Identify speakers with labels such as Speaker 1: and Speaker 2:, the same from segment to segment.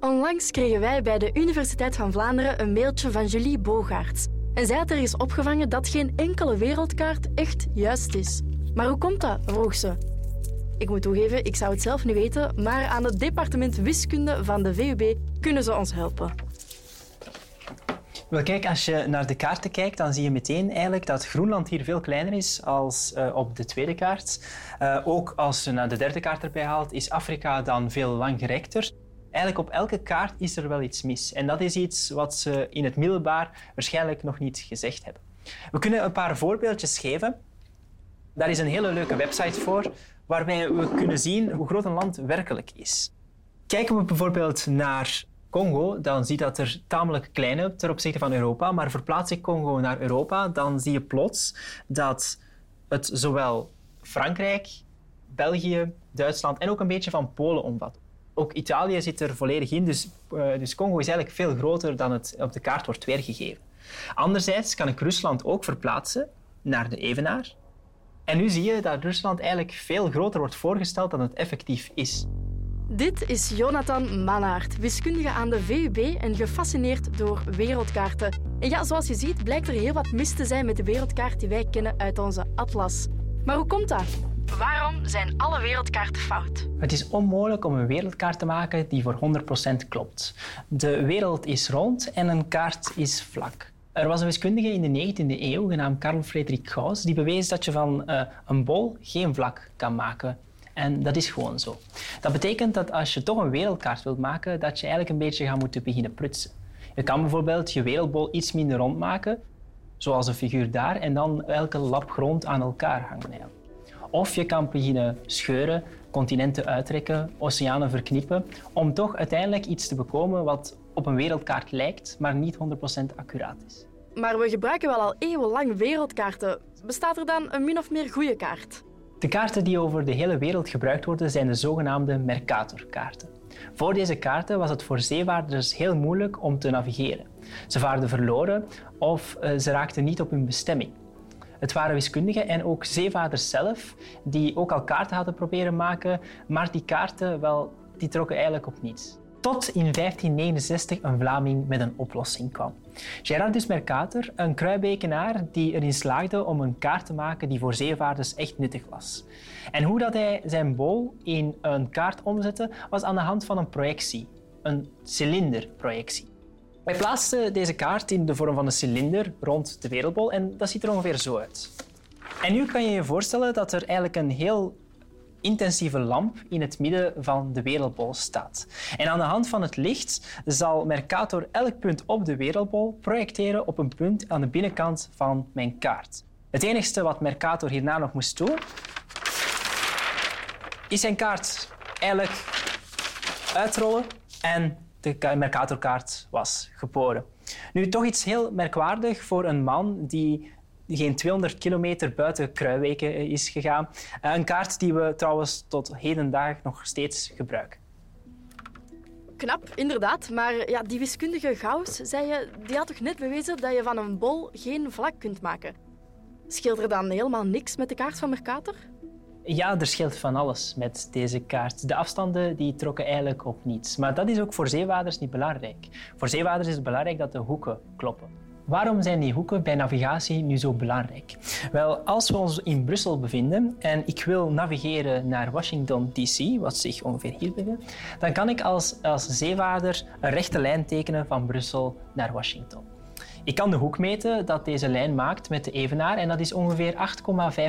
Speaker 1: Onlangs kregen wij bij de Universiteit van Vlaanderen een mailtje van Julie Bogaerts. En zij had er eens opgevangen dat geen enkele wereldkaart echt juist is. Maar hoe komt dat? vroeg ze. Ik moet toegeven, ik zou het zelf niet weten, maar aan het departement wiskunde van de VUB kunnen ze ons helpen.
Speaker 2: Wel, kijk, als je naar de kaarten kijkt, dan zie je meteen eigenlijk dat Groenland hier veel kleiner is als uh, op de tweede kaart. Uh, ook als je naar de derde kaart erbij haalt, is Afrika dan veel langgerekter. Eigenlijk op elke kaart is er wel iets mis. En dat is iets wat ze in het middelbaar waarschijnlijk nog niet gezegd hebben. We kunnen een paar voorbeeldjes geven. Daar is een hele leuke website voor, waarbij we kunnen zien hoe groot een land werkelijk is. Kijken we bijvoorbeeld naar Congo, dan zie je dat er tamelijk klein is ten opzichte van Europa. Maar verplaats ik Congo naar Europa, dan zie je plots dat het zowel Frankrijk, België, Duitsland en ook een beetje van Polen omvat. Ook Italië zit er volledig in, dus, uh, dus Congo is eigenlijk veel groter dan het op de kaart wordt weergegeven. Anderzijds kan ik Rusland ook verplaatsen naar de evenaar. En nu zie je dat Rusland eigenlijk veel groter wordt voorgesteld dan het effectief is.
Speaker 1: Dit is Jonathan Mannaert, wiskundige aan de VUB en gefascineerd door wereldkaarten. En ja, zoals je ziet blijkt er heel wat mis te zijn met de wereldkaart die wij kennen uit onze atlas. Maar hoe komt dat? Waarom zijn alle wereldkaarten fout?
Speaker 2: Het is onmogelijk om een wereldkaart te maken die voor 100% klopt. De wereld is rond en een kaart is vlak. Er was een wiskundige in de 19e eeuw genaamd Carl Friedrich Gauss die bewees dat je van uh, een bol geen vlak kan maken. En dat is gewoon zo. Dat betekent dat als je toch een wereldkaart wilt maken, dat je eigenlijk een beetje gaat moeten beginnen prutsen. Je kan bijvoorbeeld je wereldbol iets minder rond maken, zoals een figuur daar, en dan elke lap grond aan elkaar hangen. Of je kan beginnen scheuren, continenten uittrekken, oceanen verknippen, om toch uiteindelijk iets te bekomen wat op een wereldkaart lijkt, maar niet 100% accuraat is.
Speaker 1: Maar we gebruiken wel al eeuwenlang wereldkaarten. Bestaat er dan een min of meer goede kaart?
Speaker 2: De kaarten die over de hele wereld gebruikt worden zijn de zogenaamde Mercator-kaarten. Voor deze kaarten was het voor zeevaarders heel moeilijk om te navigeren. Ze vaarden verloren of eh, ze raakten niet op hun bestemming. Het waren wiskundigen en ook zeevaarders zelf die ook al kaarten hadden proberen maken, maar die kaarten wel, die trokken eigenlijk op niets. Tot in 1569 een Vlaming met een oplossing kwam. Gerardus Mercator, een kruibekenaar die erin slaagde om een kaart te maken die voor zeevaarders echt nuttig was. En hoe dat hij zijn bol in een kaart omzette, was aan de hand van een projectie, een cilinderprojectie. Hij plaatste deze kaart in de vorm van een cilinder rond de wereldbol en dat ziet er ongeveer zo uit. En nu kan je je voorstellen dat er eigenlijk een heel intensieve lamp in het midden van de wereldbol staat. En aan de hand van het licht zal Mercator elk punt op de wereldbol projecteren op een punt aan de binnenkant van mijn kaart. Het enige wat Mercator hierna nog moest doen, is zijn kaart eigenlijk uitrollen en de Mercatorkaart was geboren. Nu, toch iets heel merkwaardig voor een man die geen 200 kilometer buiten Kruiweken is gegaan. Eh, een kaart die we trouwens tot hedendaag nog steeds gebruiken.
Speaker 1: Knap, inderdaad. Maar ja, die wiskundige Gauss, zei je, die had toch net bewezen dat je van een bol geen vlak kunt maken? Scheelt er dan helemaal niks met de kaart van Mercator?
Speaker 2: Ja, er scheelt van alles met deze kaart. De afstanden die trokken eigenlijk op niets. Maar dat is ook voor zeewaarders niet belangrijk. Voor zeewaarders is het belangrijk dat de hoeken kloppen. Waarom zijn die hoeken bij navigatie nu zo belangrijk? Wel, als we ons in Brussel bevinden en ik wil navigeren naar Washington DC, wat zich ongeveer hier bevindt, dan kan ik als, als zeevaarder een rechte lijn tekenen van Brussel naar Washington. Ik kan de hoek meten dat deze lijn maakt met de evenaar en dat is ongeveer 8,5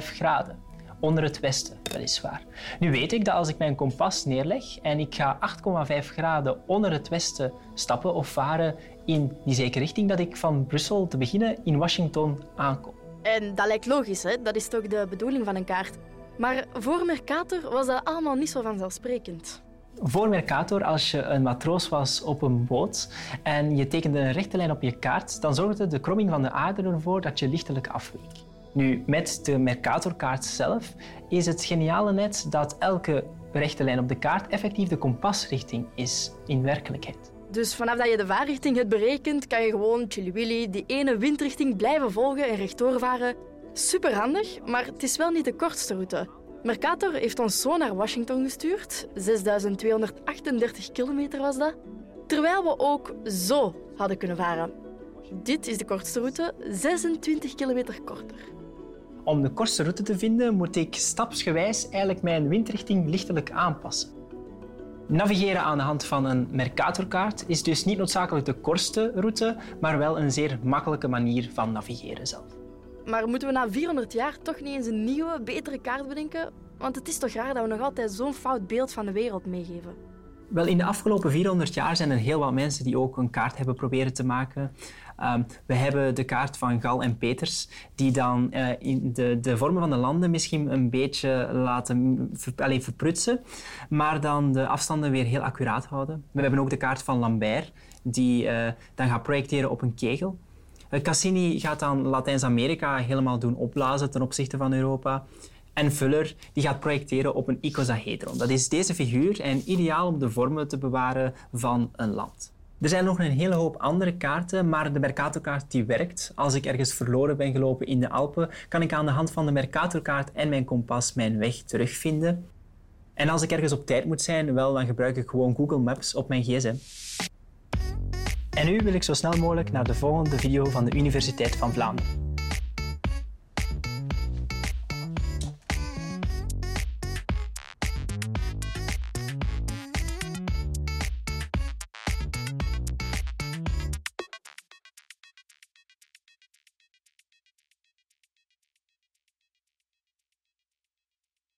Speaker 2: graden onder het westen, weliswaar. Nu weet ik dat als ik mijn kompas neerleg en ik ga 8,5 graden onder het westen stappen of varen in die zekere richting, dat ik van Brussel te beginnen in Washington aankom.
Speaker 1: En dat lijkt logisch, hè? dat is toch de bedoeling van een kaart. Maar voor Mercator was dat allemaal niet zo vanzelfsprekend.
Speaker 2: Voor Mercator, als je een matroos was op een boot en je tekende een rechte lijn op je kaart, dan zorgde de kromming van de aarde ervoor dat je lichtelijk afweek. Nu, met de Mercatorkaart zelf is het geniale net dat elke rechte lijn op de kaart effectief de kompasrichting is in werkelijkheid.
Speaker 1: Dus vanaf dat je de vaarrichting hebt berekend, kan je gewoon chili die ene windrichting blijven volgen en rechtdoor varen. Super handig, maar het is wel niet de kortste route. Mercator heeft ons zo naar Washington gestuurd. 6238 kilometer was dat. Terwijl we ook zo hadden kunnen varen. Dit is de kortste route, 26 kilometer korter.
Speaker 2: Om de kortste route te vinden moet ik stapsgewijs eigenlijk mijn windrichting lichtelijk aanpassen. Navigeren aan de hand van een Mercatorkaart is dus niet noodzakelijk de kortste route, maar wel een zeer makkelijke manier van navigeren zelf.
Speaker 1: Maar moeten we na 400 jaar toch niet eens een nieuwe, betere kaart bedenken? Want het is toch raar dat we nog altijd zo'n fout beeld van de wereld meegeven.
Speaker 2: Wel, in de afgelopen 400 jaar zijn er heel wat mensen die ook een kaart hebben proberen te maken. Um, we hebben de kaart van Gal en Peters, die dan uh, in de, de vormen van de landen misschien een beetje laten allez, verprutsen, maar dan de afstanden weer heel accuraat houden. We hebben ook de kaart van Lambert, die uh, dan gaat projecteren op een kegel. Cassini gaat dan Latijns-Amerika helemaal doen opblazen ten opzichte van Europa. En Fuller die gaat projecteren op een icosahedron. Dat is deze figuur en ideaal om de vormen te bewaren van een land. Er zijn nog een hele hoop andere kaarten, maar de Mercatorkaart die werkt. Als ik ergens verloren ben gelopen in de Alpen, kan ik aan de hand van de Mercatorkaart en mijn kompas mijn weg terugvinden. En als ik ergens op tijd moet zijn, wel, dan gebruik ik gewoon Google Maps op mijn gsm. En nu wil ik zo snel mogelijk naar de volgende video van de Universiteit van Vlaanderen.